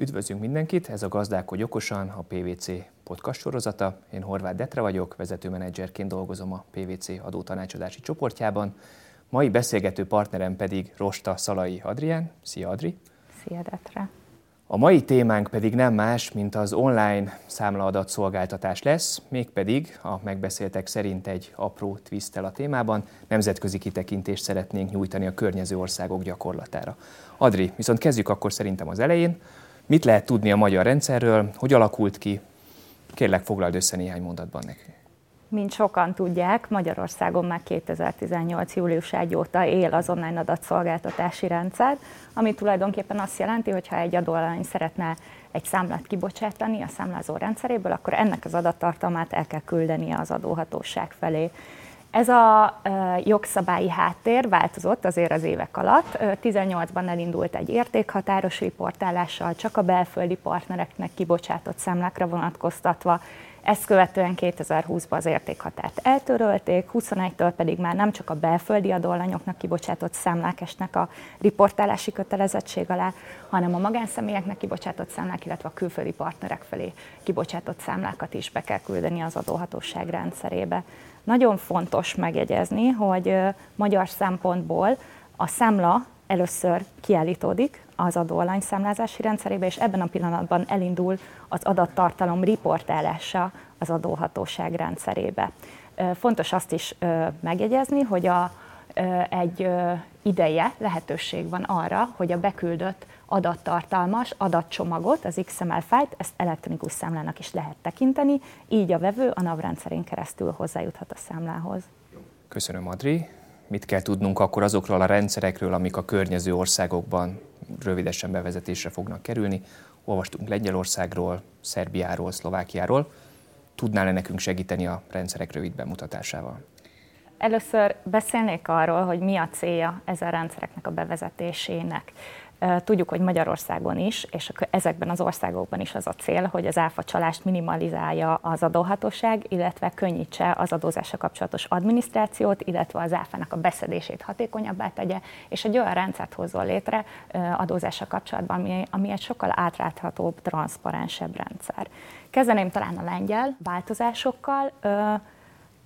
Üdvözlünk mindenkit, ez a Gazdálkodj okosan, a PVC podcast sorozata. Én Horváth Detre vagyok, vezetőmenedzserként dolgozom a PVC adótanácsadási csoportjában. Mai beszélgető partnerem pedig Rosta Szalai Adrián. Szia Adri! Szia Detre! A mai témánk pedig nem más, mint az online számlaadat szolgáltatás lesz, mégpedig a megbeszéltek szerint egy apró twisttel a témában, nemzetközi kitekintést szeretnénk nyújtani a környező országok gyakorlatára. Adri, viszont kezdjük akkor szerintem az elején. Mit lehet tudni a magyar rendszerről, hogy alakult ki? Kérlek, foglald össze néhány mondatban neki. Mint sokan tudják, Magyarországon már 2018. július 1 óta él az online adatszolgáltatási rendszer, ami tulajdonképpen azt jelenti, hogy ha egy adóalany szeretne egy számlát kibocsátani a számlázó rendszeréből, akkor ennek az adattartalmát el kell küldenie az adóhatóság felé. Ez a jogszabályi háttér változott azért az évek alatt. 18-ban elindult egy értékhatáros riportálással, csak a belföldi partnereknek kibocsátott számlákra vonatkoztatva, ezt követően 2020-ban az értékhatárt eltörölték, 21-től pedig már nem csak a belföldi adóalanyoknak kibocsátott számlák esnek a riportálási kötelezettség alá, hanem a magánszemélyeknek kibocsátott számlák, illetve a külföldi partnerek felé kibocsátott számlákat is be kell küldeni az adóhatóság rendszerébe. Nagyon fontos megjegyezni, hogy magyar szempontból a számla először kiállítódik az adóalany számlázási rendszerébe, és ebben a pillanatban elindul az adattartalom riportálása az adóhatóság rendszerébe. Fontos azt is megjegyezni, hogy a, egy ideje lehetőség van arra, hogy a beküldött adattartalmas adatcsomagot, az XML fájlt, ezt elektronikus számlának is lehet tekinteni, így a vevő a NAV rendszerén keresztül hozzájuthat a számlához. Köszönöm, Adri. Mit kell tudnunk akkor azokról a rendszerekről, amik a környező országokban rövidesen bevezetésre fognak kerülni? Olvastunk Lengyelországról, Szerbiáról, Szlovákiáról. Tudnál-e nekünk segíteni a rendszerek rövid bemutatásával? Először beszélnék arról, hogy mi a célja ezen rendszereknek a bevezetésének. Tudjuk, hogy Magyarországon is, és ezekben az országokban is az a cél, hogy az áfa csalást minimalizálja az adóhatóság, illetve könnyítse az adózással kapcsolatos adminisztrációt, illetve az áfának a beszedését hatékonyabbá tegye, és egy olyan rendszert hozzon létre adózással kapcsolatban, ami, ami egy sokkal átláthatóbb, transzparensebb rendszer. Kezdeném talán a lengyel változásokkal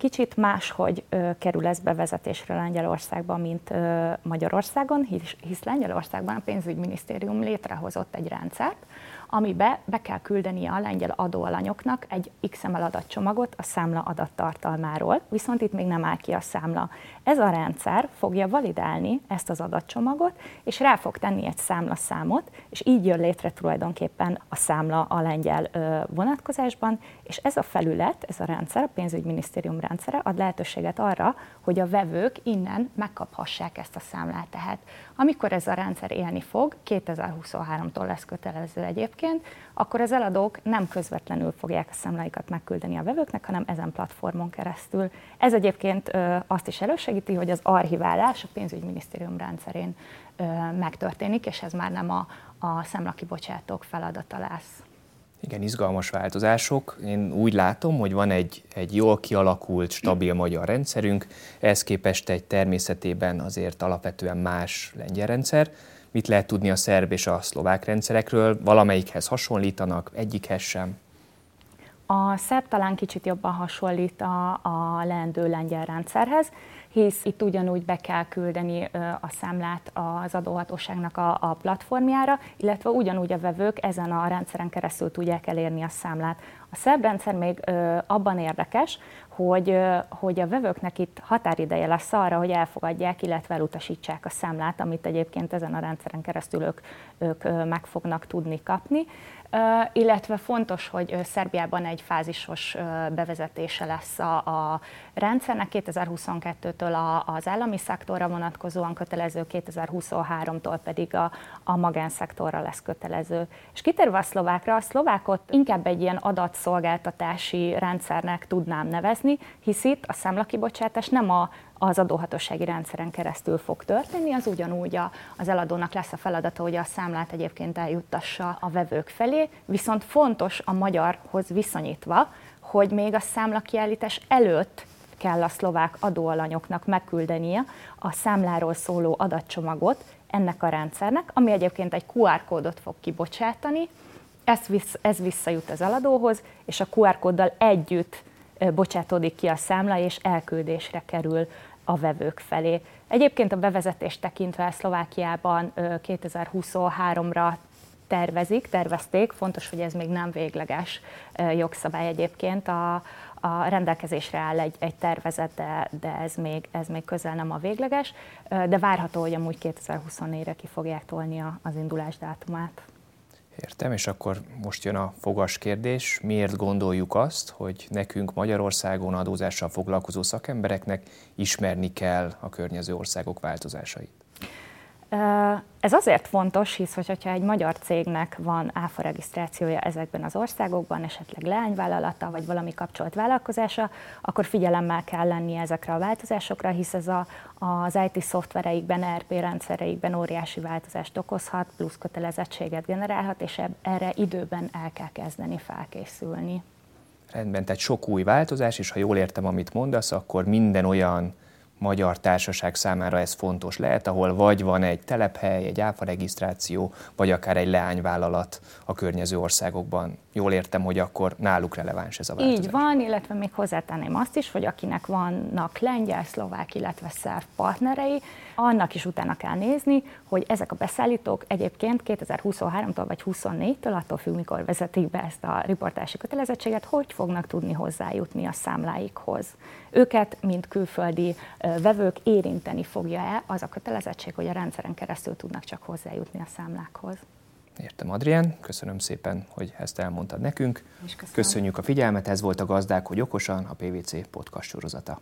Kicsit máshogy ö, kerül ez bevezetésre Lengyelországban, mint ö, Magyarországon, hisz, hisz Lengyelországban a pénzügyminisztérium létrehozott egy rendszert, amibe be kell küldenie a lengyel adóalanyoknak egy XML adatcsomagot a számla adattartalmáról, viszont itt még nem áll ki a számla. Ez a rendszer fogja validálni ezt az adatcsomagot, és rá fog tenni egy számlaszámot, és így jön létre tulajdonképpen a számla a lengyel vonatkozásban, és ez a felület, ez a rendszer, a pénzügyminisztérium rendszere ad lehetőséget arra, hogy a vevők innen megkaphassák ezt a számlát. Tehát amikor ez a rendszer élni fog, 2023-tól lesz kötelező egyébként, akkor az eladók nem közvetlenül fogják a számláikat megküldeni a vevőknek, hanem ezen platformon keresztül. Ez egyébként azt is elősegíti, hogy az archiválás a pénzügyminisztérium rendszerén megtörténik, és ez már nem a, a számlakibocsátók feladata lesz. Igen, izgalmas változások. Én úgy látom, hogy van egy, egy jól kialakult, stabil magyar rendszerünk, ehhez képest egy természetében azért alapvetően más lengyel rendszer. Mit lehet tudni a szerb és a szlovák rendszerekről? Valamelyikhez hasonlítanak, egyikhez sem? A szerb talán kicsit jobban hasonlít a, a leendő lengyel rendszerhez, hisz itt ugyanúgy be kell küldeni a számlát az adóhatóságnak a, a platformjára, illetve ugyanúgy a vevők ezen a rendszeren keresztül tudják elérni a számlát. A szerb rendszer még abban érdekes, hogy, hogy a vevőknek itt határideje lesz arra, hogy elfogadják, illetve elutasítsák a számlát, amit egyébként ezen a rendszeren keresztül ők, ők meg fognak tudni kapni illetve fontos, hogy Szerbiában egy fázisos bevezetése lesz a, a rendszernek 2022-től az állami szektorra vonatkozóan kötelező, 2023-tól pedig a, a magánszektorra lesz kötelező. És kitérve a szlovákra, a szlovákot inkább egy ilyen adatszolgáltatási rendszernek tudnám nevezni, hisz itt a számlakibocsátás nem a az adóhatósági rendszeren keresztül fog történni, az ugyanúgy a, az eladónak lesz a feladata, hogy a számlát egyébként eljuttassa a vevők felé, viszont fontos a magyarhoz viszonyítva, hogy még a számlakiállítás előtt kell a szlovák adóalanyoknak megküldenie a számláról szóló adatcsomagot ennek a rendszernek, ami egyébként egy QR kódot fog kibocsátani, ez, vissz, ez visszajut az eladóhoz, és a QR kóddal együtt bocsátódik ki a számla, és elküldésre kerül a vevők felé. Egyébként a bevezetést tekintve Szlovákiában 2023-ra tervezik, tervezték, fontos, hogy ez még nem végleges jogszabály egyébként, a, a rendelkezésre áll egy, egy tervezet, de, de ez, még, ez még közel nem a végleges, de várható, hogy amúgy 2024-re ki fogják tolni az indulás dátumát. Értem, és akkor most jön a fogas kérdés. Miért gondoljuk azt, hogy nekünk Magyarországon adózással foglalkozó szakembereknek ismerni kell a környező országok változásait? Ez azért fontos, hisz hogyha egy magyar cégnek van áfa regisztrációja ezekben az országokban, esetleg leányvállalata, vagy valami kapcsolt vállalkozása, akkor figyelemmel kell lenni ezekre a változásokra, hisz ez a, az IT szoftvereikben, ERP rendszereikben óriási változást okozhat, plusz kötelezettséget generálhat, és erre időben el kell kezdeni felkészülni. Rendben, tehát sok új változás, és ha jól értem, amit mondasz, akkor minden olyan magyar társaság számára ez fontos lehet, ahol vagy van egy telephely, egy áfa regisztráció, vagy akár egy leányvállalat a környező országokban. Jól értem, hogy akkor náluk releváns ez a változás. Így van, illetve még hozzátenném azt is, hogy akinek vannak lengyel, szlovák, illetve szerv partnerei, annak is utána kell nézni, hogy ezek a beszállítók egyébként 2023-tól vagy 2024-től, attól függ, mikor vezetik be ezt a riportási kötelezettséget, hogy fognak tudni hozzájutni a számláikhoz. Őket, mint külföldi vevők érinteni fogja-e az a kötelezettség, hogy a rendszeren keresztül tudnak csak hozzájutni a számlákhoz. Értem, Adrián, köszönöm szépen, hogy ezt elmondtad nekünk. Köszönjük a figyelmet, ez volt a Gazdák, hogy okosan, a PVC podcast sorozata.